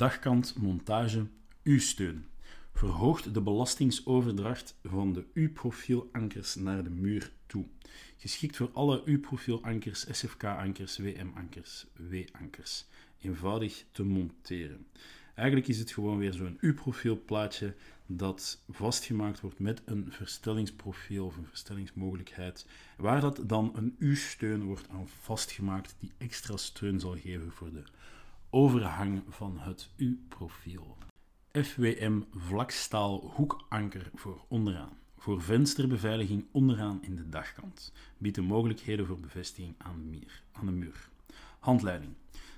Dagkant montage U-steun. Verhoogt de belastingsoverdracht van de U-profielankers naar de muur toe. Geschikt voor alle U-profielankers, SFK-ankers, WM-ankers, W-ankers. Eenvoudig te monteren. Eigenlijk is het gewoon weer zo'n U-profielplaatje dat vastgemaakt wordt met een verstellingsprofiel of een verstellingsmogelijkheid, waar dat dan een U-steun wordt aan vastgemaakt die extra steun zal geven voor de overhang van het U-profiel. FWM vlakstaal hoekanker voor onderaan. Voor vensterbeveiliging onderaan in de dagkant. Biedt de mogelijkheden voor bevestiging aan de, aan de muur. Handleiding.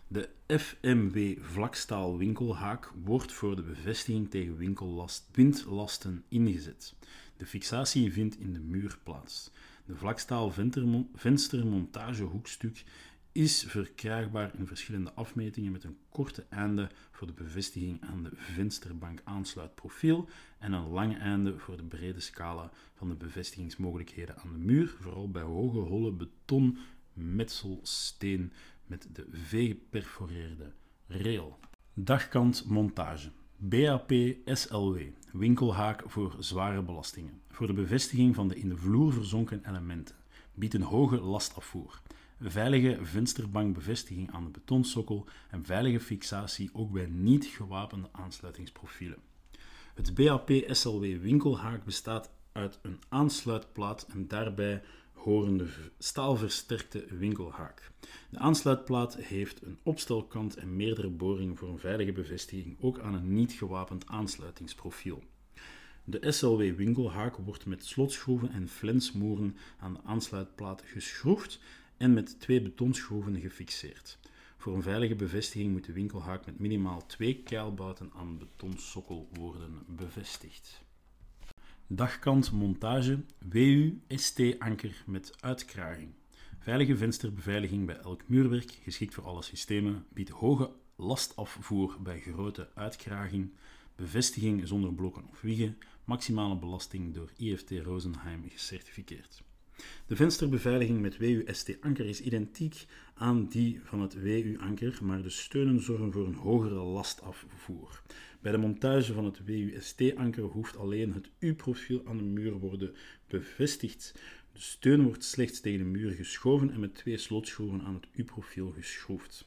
De FMW vlakstaal winkelhaak wordt voor de bevestiging tegen winkellast, windlasten ingezet. De fixatie vindt in de muur plaats. De vlakstaal venstermontagehoekstuk is verkrijgbaar in verschillende afmetingen met een korte einde voor de bevestiging aan de vensterbank aansluitprofiel en een lang einde voor de brede scala van de bevestigingsmogelijkheden aan de muur, vooral bij hoge holle beton, metselsteen met de V-geperforeerde rail. Dagkant montage. BAP SLW, winkelhaak voor zware belastingen. Voor de bevestiging van de in de vloer verzonken elementen. Biedt een hoge lastafvoer. Veilige vensterbankbevestiging aan de betonsokkel en veilige fixatie ook bij niet gewapende aansluitingsprofielen. Het BAP SLW winkelhaak bestaat uit een aansluitplaat en daarbij horende staalversterkte winkelhaak. De aansluitplaat heeft een opstelkant en meerdere boringen voor een veilige bevestiging, ook aan een niet gewapend aansluitingsprofiel. De SLW winkelhaak wordt met slotschroeven en flensmoeren aan de aansluitplaat geschroefd en met twee betonschroeven gefixeerd. Voor een veilige bevestiging moet de winkelhaak met minimaal twee keilbouten aan betonsokkel worden bevestigd. Dagkant montage WU ST anker met uitkraging. Veilige vensterbeveiliging bij elk muurwerk, geschikt voor alle systemen, biedt hoge lastafvoer bij grote uitkraging, bevestiging zonder blokken of wiegen, maximale belasting door IFT Rosenheim gecertificeerd. De vensterbeveiliging met WU-ST-anker is identiek aan die van het WU-anker, maar de steunen zorgen voor een hogere lastafvoer. Bij de montage van het WU-ST-anker hoeft alleen het U-profiel aan de muur worden bevestigd. De steun wordt slechts tegen de muur geschoven en met twee slotschroeven aan het U-profiel geschroefd.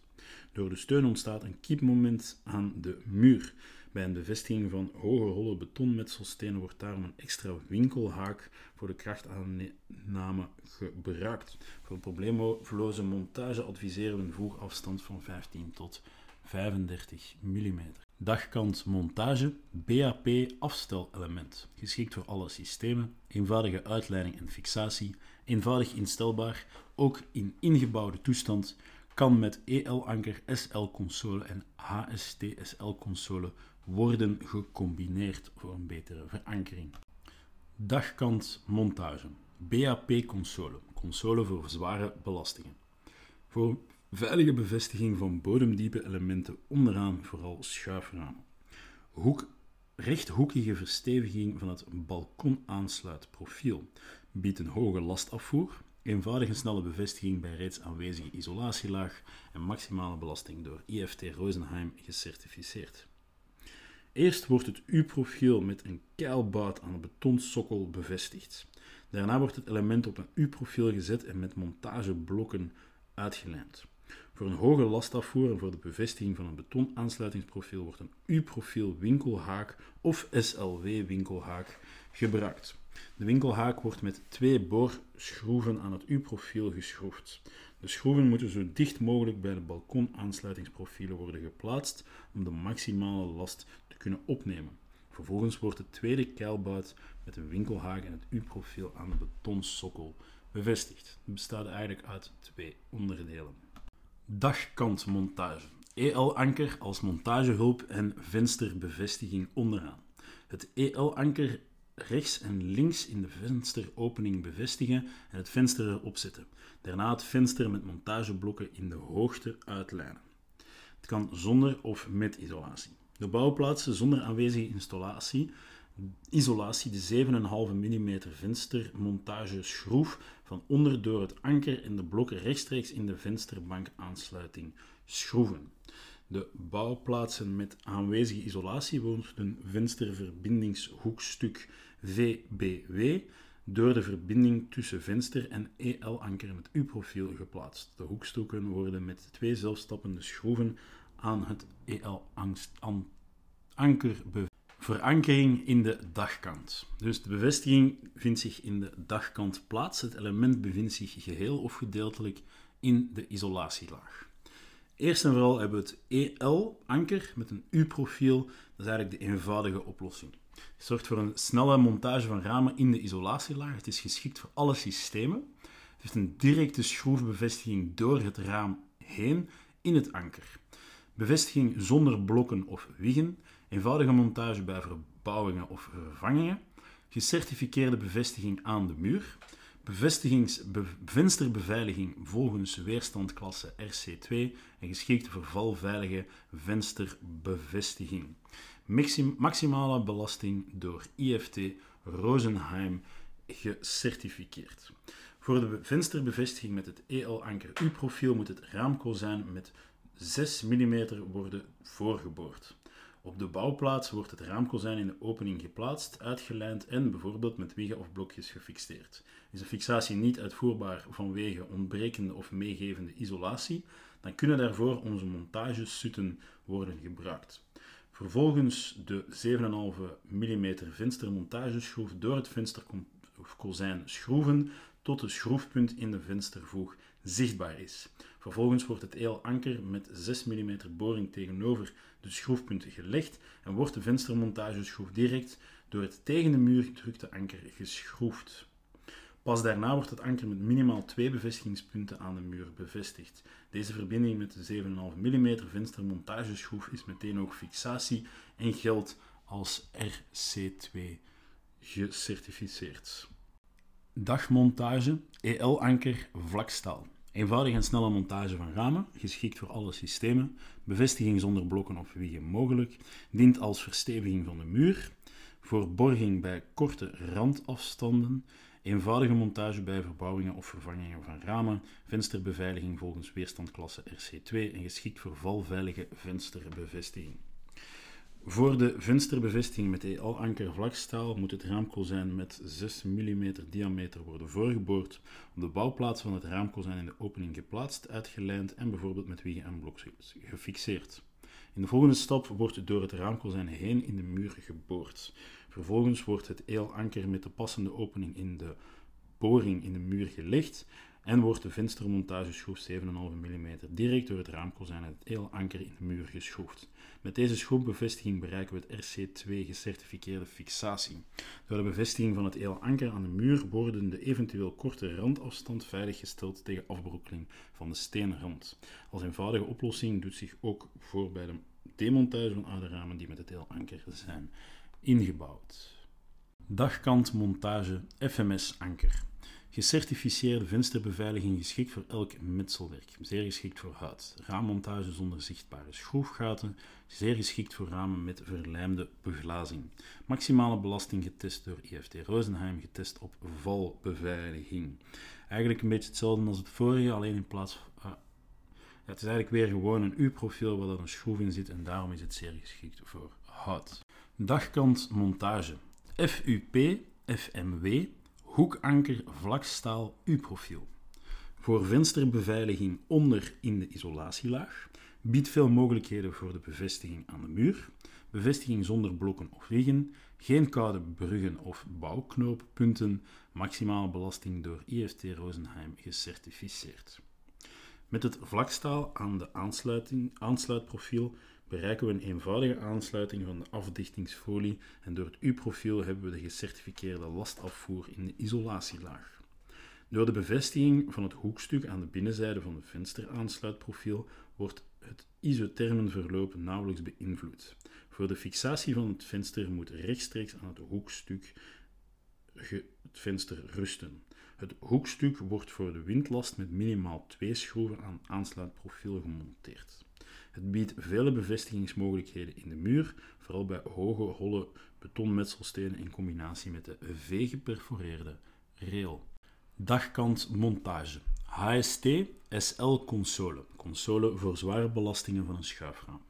Door de steun ontstaat een kiepmoment aan de muur. Bij een bevestiging van hoge holle betonmetselstenen wordt daarom een extra winkelhaak voor de krachtaanname gebruikt. Voor probleemloze montage adviseren we een voegafstand van 15 tot 35 mm. Dagkant montage, BAP afstelelement. Geschikt voor alle systemen, eenvoudige uitleiding en fixatie, eenvoudig instelbaar, ook in ingebouwde toestand, kan met EL-anker, SL-console en HST-SL-console worden gecombineerd voor een betere verankering. Dagkant montage. BAP-console. Console voor zware belastingen. Voor veilige bevestiging van bodemdiepe elementen onderaan vooral schuiframen. Hoek, rechthoekige versteviging van het balkonaansluitprofiel biedt een hoge lastafvoer, eenvoudige snelle bevestiging bij reeds aanwezige isolatielaag en maximale belasting door IFT Rosenheim gecertificeerd. Eerst wordt het U-profiel met een keilbout aan de betonsokkel bevestigd. Daarna wordt het element op een U-profiel gezet en met montageblokken uitgelijnd. Voor een hoge lastafvoer en voor de bevestiging van een betonaansluitingsprofiel wordt een U-profiel winkelhaak of SLW winkelhaak gebruikt. De winkelhaak wordt met twee boorschroeven aan het U-profiel geschroefd. De schroeven moeten zo dicht mogelijk bij de balkonaansluitingsprofielen worden geplaatst om de maximale last opnemen. Vervolgens wordt de tweede keilbout met een winkelhaak en het U-profiel aan de betonsokkel bevestigd. Het bestaat eigenlijk uit twee onderdelen. Dagkantmontage. EL-anker als montagehulp en vensterbevestiging onderaan. Het EL-anker rechts en links in de vensteropening bevestigen en het venster erop zetten. Daarna het venster met montageblokken in de hoogte uitlijnen. Het kan zonder of met isolatie. De bouwplaatsen zonder aanwezige installatie isolatie de 7,5 mm venstermontage schroef van onder door het anker en de blokken rechtstreeks in de vensterbankaansluiting schroeven. de bouwplaatsen met aanwezige isolatie wordt een vensterverbindingshoekstuk VBW door de verbinding tussen venster en EL-anker met U-profiel geplaatst. De hoekstukken worden met twee zelfstappende schroeven aan het EL-anker Verankering in de dagkant. Dus de bevestiging vindt zich in de dagkant plaats. Het element bevindt zich geheel of gedeeltelijk in de isolatielaag. Eerst en vooral hebben we het EL-anker met een U-profiel. Dat is eigenlijk de eenvoudige oplossing. Het zorgt voor een snelle montage van ramen in de isolatielaag. Het is geschikt voor alle systemen. Het heeft een directe schroefbevestiging door het raam heen in het anker. Bevestiging zonder blokken of wiggen. Eenvoudige montage bij verbouwingen of vervangingen. Gecertificeerde bevestiging aan de muur. Vensterbeveiliging volgens weerstandklasse RC2 en geschikte voor valveilige vensterbevestiging. Maximale belasting door IFT Rosenheim gecertificeerd. Voor de vensterbevestiging met het EL-anker U-profiel moet het raamkozijn met 6 mm worden voorgeboord. Op de bouwplaats wordt het raamkozijn in de opening geplaatst, uitgelijnd en bijvoorbeeld met wiegen of blokjes gefixeerd. Is de fixatie niet uitvoerbaar vanwege ontbrekende of meegevende isolatie, dan kunnen daarvoor onze montagesutten worden gebruikt. Vervolgens de 7,5 mm venstermontageschroef door het vensterkozijn schroeven tot de schroefpunt in de venstervoeg zichtbaar is. Vervolgens wordt het EL-anker met 6 mm boring tegenover de schroefpunt gelegd en wordt de venstermontageschroef direct door het tegen de muur gedrukte anker geschroefd. Pas daarna wordt het anker met minimaal twee bevestigingspunten aan de muur bevestigd. Deze verbinding met de 7,5 mm venstermontageschroef is meteen ook fixatie en geldt als RC2 gecertificeerd. Dagmontage, EL-anker, vlakstaal. Eenvoudige en snelle montage van ramen, geschikt voor alle systemen. Bevestiging zonder blokken of wiegen mogelijk. Dient als versteviging van de muur. Voor borging bij korte randafstanden. Eenvoudige montage bij verbouwingen of vervangingen van ramen. Vensterbeveiliging volgens weerstandklasse RC2 en geschikt voor valveilige vensterbevestiging. Voor de vensterbevestiging met EL-anker vlakstaal moet het raamkozijn met 6 mm diameter worden voorgeboord, op de bouwplaats van het raamkozijn in de opening geplaatst, uitgelijnd en bijvoorbeeld met wiegen en blokjes gefixeerd. In de volgende stap wordt door het raamkozijn heen in de muur geboord. Vervolgens wordt het EL-anker met de passende opening in de boring in de muur gelegd en wordt de venstermontageschroef 7,5 mm direct door het raamkozijn en het EL-anker in de muur geschroefd. Met deze schroefbevestiging bereiken we het RC2 gecertificeerde fixatie. Door de bevestiging van het EL-anker aan de muur worden de eventueel korte randafstand veiliggesteld tegen afbrokkeling van de steenrand. Als eenvoudige oplossing doet zich ook voor bij de demontage van oude ramen die met het EL-anker zijn ingebouwd. Dagkant montage FMS-anker. Gecertificeerde vensterbeveiliging geschikt voor elk metselwerk. Zeer geschikt voor hout. Raammontage zonder zichtbare schroefgaten. Zeer geschikt voor ramen met verlijmde beglazing. Maximale belasting getest door IFT Rosenheim, getest op valbeveiliging. Eigenlijk een beetje hetzelfde als het vorige, alleen in plaats van... Ah, het is eigenlijk weer gewoon een U-profiel waar een schroef in zit en daarom is het zeer geschikt voor hout. Dagkant montage. FUP, FMW, hoekanker vlakstaal U-profiel. Voor vensterbeveiliging onder in de isolatielaag. Biedt veel mogelijkheden voor de bevestiging aan de muur. Bevestiging zonder blokken of wiggen. Geen koude bruggen of bouwknooppunten. Maximale belasting door IFT Rosenheim gecertificeerd. Met het vlakstaal aan de aansluitprofiel bereiken we een eenvoudige aansluiting van de afdichtingsfolie en door het U-profiel hebben we de gecertificeerde lastafvoer in de isolatielaag. Door de bevestiging van het hoekstuk aan de binnenzijde van het vensteraansluitprofiel wordt het isothermenverloop nauwelijks beïnvloed. Voor de fixatie van het venster moet rechtstreeks aan het hoekstuk het venster rusten. Het hoekstuk wordt voor de windlast met minimaal twee schroeven aan aansluitprofiel gemonteerd. Het biedt vele bevestigingsmogelijkheden in de muur, vooral bij hoge, holle betonmetselstenen in combinatie met de V-geperforeerde rail. Dagkant montage. HST SL console. Console voor zware belastingen van een schuifraam.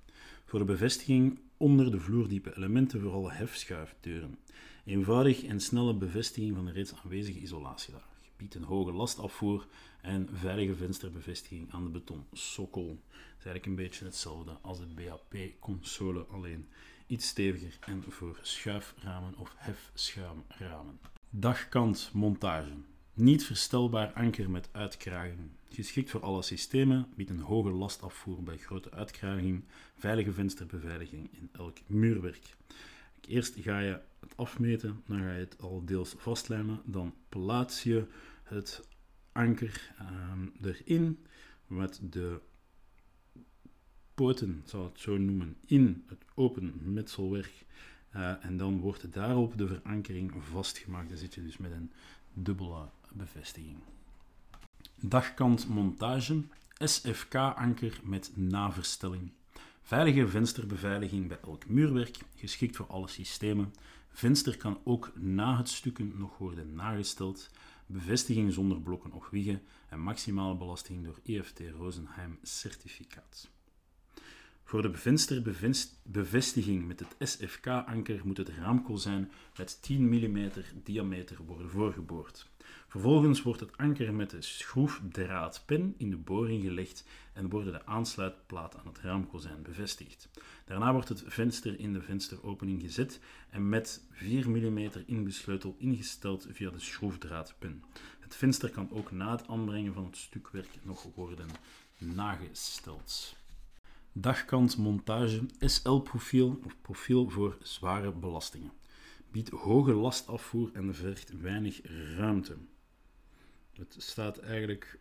Voor de bevestiging onder de vloerdiepe elementen, vooral hefschuifdeuren. Eenvoudig en snelle bevestiging van de reeds aanwezige isolatielaag. Biedt een hoge lastafvoer en veilige vensterbevestiging aan de betonsokkel. Het is eigenlijk een beetje hetzelfde als de BAP-console, alleen iets steviger en voor schuiframen of hefschuimramen. Dagkant montage. Niet verstelbaar anker met uitkraging. Geschikt voor alle systemen, biedt een hoge lastafvoer bij grote uitkraging, veilige vensterbeveiliging in elk muurwerk. Eerst ga je afmeten, dan ga je het al deels vastlijmen, dan plaats je het anker uh, erin met de poten, zal het zo noemen, in het open metselwerk. Uh, en dan wordt daarop de verankering vastgemaakt. Dan zit je dus met een dubbele bevestiging. Dagkant montage, SFK-anker met naverstelling. Veilige vensterbeveiliging bij elk muurwerk, geschikt voor alle systemen. Venster kan ook na het stukken nog worden nagesteld. Bevestiging zonder blokken of wiegen en maximale belasting door EFT Rosenheim certificaat. Voor de vensterbevestiging met het SFK-anker moet het raamkozijn met 10 mm diameter worden voorgeboord. Vervolgens wordt het anker met de schroefdraadpen in de boring gelegd en worden de aansluitplaat aan het raamkozijn bevestigd. Daarna wordt het venster in de vensteropening gezet en met 4 mm inbesleutel ingesteld via de schroefdraadpen. Het venster kan ook na het aanbrengen van het stukwerk nog worden nagesteld. Dagkant montage SL-profiel of profiel voor zware belastingen. Biedt hoge lastafvoer en vergt weinig ruimte. Het staat eigenlijk.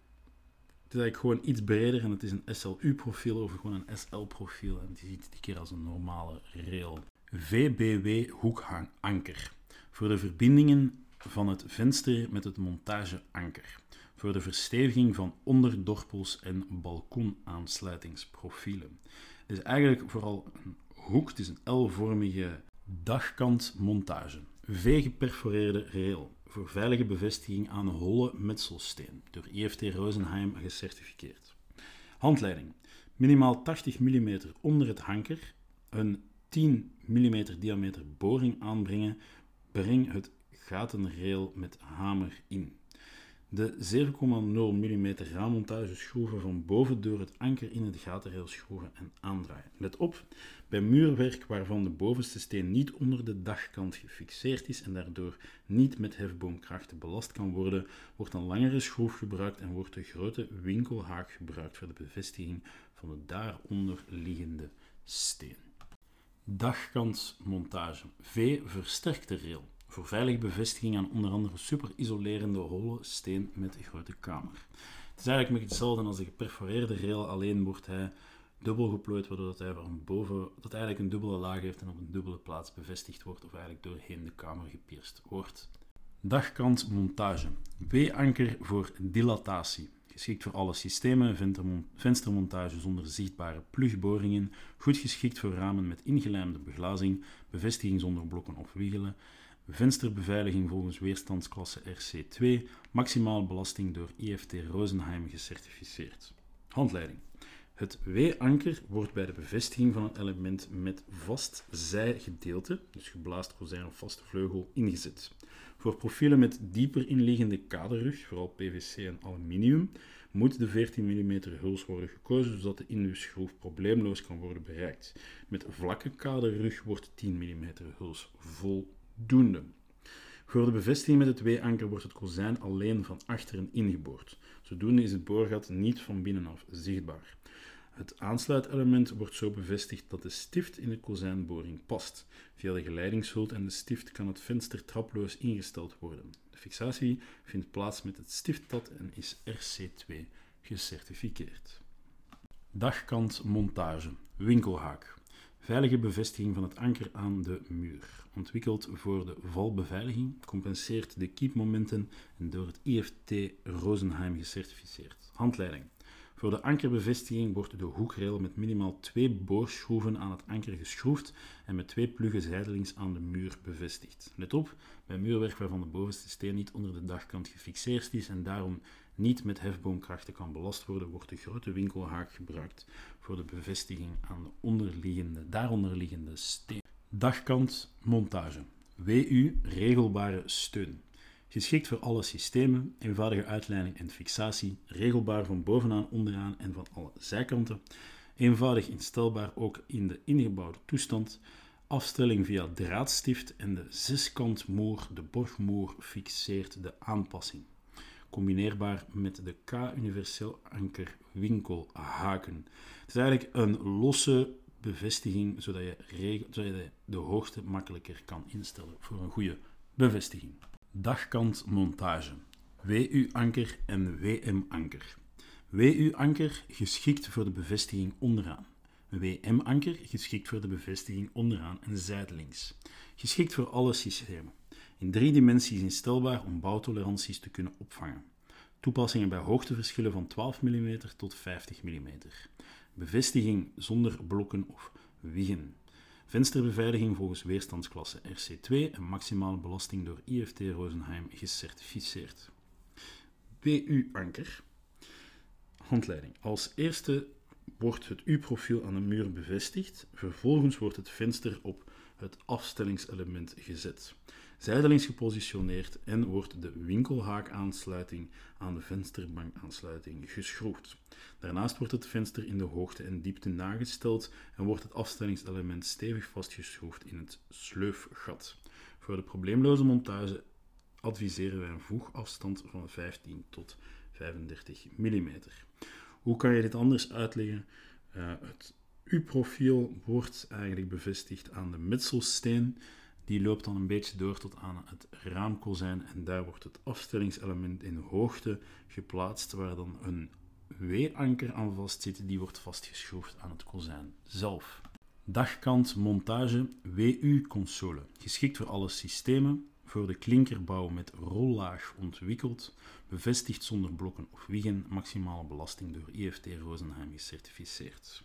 Het is eigenlijk gewoon iets breder en het is een SLU-profiel of gewoon een SL-profiel. En die ziet die keer als een normale rail. VBW hoekhanganker. Voor de verbindingen van het venster met het montageanker. Voor de versteviging van onderdorpels en balkonaansluitingsprofielen. Het is eigenlijk vooral een hoek, het is een L-vormige dagkantmontage. V-geperforeerde rail voor veilige bevestiging aan holle metselsteen, door EFT Rosenheim gecertificeerd. Handleiding. Minimaal 80 mm onder het hanker, een 10 mm diameter boring aanbrengen, breng het gatenrail met hamer in. De 7,0 mm raammontage schroeven van boven door het anker in het gatenrail schroeven en aandraaien. Let op, bij muurwerk waarvan de bovenste steen niet onder de dagkant gefixeerd is en daardoor niet met hefboomkrachten belast kan worden, wordt een langere schroef gebruikt en wordt de grote winkelhaak gebruikt voor de bevestiging van de daaronder liggende steen. Dagkantmontage. V versterkte rail. Voor veilige bevestiging aan onder andere superisolerende holle steen met grote kamer. Het is eigenlijk hetzelfde als de geperforeerde rail, alleen wordt hij dubbel geplooid, waardoor dat hij van boven, eigenlijk een dubbele laag heeft en op een dubbele plaats bevestigd wordt, of eigenlijk doorheen de kamer gepierst wordt. Dagkant montage. W-anker voor dilatatie. Geschikt voor alle systemen, venstermontage zonder zichtbare plugboringen, goed geschikt voor ramen met ingelijmde beglazing, bevestiging zonder blokken of wiegelen, vensterbeveiliging volgens weerstandsklasse RC2, maximaal belasting door IFT Rosenheim gecertificeerd. Handleiding. Het W-anker wordt bij de bevestiging van een element met vast zijgedeelte, dus geblaast kozijn of vaste vleugel, ingezet. Voor profielen met dieper inliggende kaderrug, vooral PVC en aluminium, moet de 14 mm huls worden gekozen zodat de indusschroef probleemloos kan worden bereikt. Met vlakke kaderrug wordt 10 mm huls voldoende. Voor de bevestiging met het W-anker wordt het kozijn alleen van achteren ingeboord. Zodoende is het boorgat niet van binnenaf zichtbaar. Het aansluitelement wordt zo bevestigd dat de stift in de kozijnboring past. Via de geleidingshult en de stift kan het venster traploos ingesteld worden. De fixatie vindt plaats met het stiftpad en is RC2 gecertificeerd. Dagkant montage, winkelhaak. Veilige bevestiging van het anker aan de muur. Ontwikkeld voor de valbeveiliging, compenseert de kiepmomenten en door het IFT Rosenheim gecertificeerd. Handleiding. Voor de ankerbevestiging wordt de hoekrail met minimaal twee boorschroeven aan het anker geschroefd en met twee pluggen zijdelings aan de muur bevestigd. Let op, bij muurwerk waarvan de bovenste steen niet onder de dagkant gefixeerd is en daarom niet met hefboomkrachten kan belast worden, wordt de grote winkelhaak gebruikt voor de bevestiging aan de onderliggende, daaronderliggende steen. Dagkant montage. WU regelbare steun. Geschikt voor alle systemen, eenvoudige uitleiding en fixatie, regelbaar van bovenaan, onderaan en van alle zijkanten, eenvoudig instelbaar ook in de ingebouwde toestand, afstelling via draadstift en de zeskant moer, de borgmoer, fixeert de aanpassing. Combineerbaar met de K-universeel anker winkelhaken. Het is eigenlijk een losse bevestiging, zodat je, zodat je de hoogte makkelijker kan instellen voor een goede bevestiging. Dagkant montage. WU-anker en WM-anker. WU-anker geschikt voor de bevestiging onderaan. WM-anker geschikt voor de bevestiging onderaan en zijdelings. Geschikt voor alle systemen. In drie dimensies instelbaar om bouwtoleranties te kunnen opvangen. Toepassingen bij hoogteverschillen van 12 mm tot 50 mm. Bevestiging zonder blokken of wiggen. Vensterbeveiliging volgens weerstandsklasse RC2 en maximale belasting door IFT Rosenheim gecertificeerd. WU-anker. Handleiding. Als eerste wordt het U-profiel aan de muur bevestigd. Vervolgens wordt het venster op het afstellingselement gezet. Zijdelings gepositioneerd en wordt de winkelhaakaansluiting aan de vensterbankaansluiting geschroefd. Daarnaast wordt het venster in de hoogte en diepte nagesteld en wordt het afstellingselement stevig vastgeschroefd in het sleufgat. Voor de probleemloze montage adviseren wij een voegafstand van 15 tot 35 mm. Hoe kan je dit anders uitleggen? Uh, het U-profiel wordt eigenlijk bevestigd aan de metselsteen. Die loopt dan een beetje door tot aan het raamkozijn en daar wordt het afstellingselement in hoogte geplaatst, waar dan een W-anker aan vastzit. Die wordt vastgeschroefd aan het kozijn zelf. Dagkant montage WU-console. Geschikt voor alle systemen, voor de klinkerbouw met rollaag ontwikkeld, bevestigd zonder blokken of wiegen, maximale belasting door IFT Rosenheim gecertificeerd.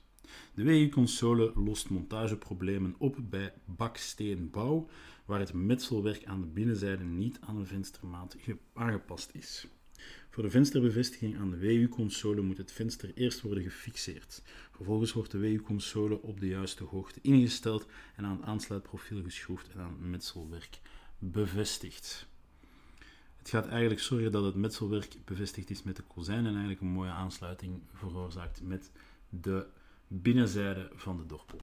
De WU-console lost montageproblemen op bij baksteenbouw, waar het metselwerk aan de binnenzijde niet aan een venstermaat aangepast is. Voor de vensterbevestiging aan de WU-console moet het venster eerst worden gefixeerd. Vervolgens wordt de WU-console op de juiste hoogte ingesteld en aan het aansluitprofiel geschroefd en aan het metselwerk bevestigd. Het gaat eigenlijk zorgen dat het metselwerk bevestigd is met de kozijn en eigenlijk een mooie aansluiting veroorzaakt met de binnenzijde van de dorpel.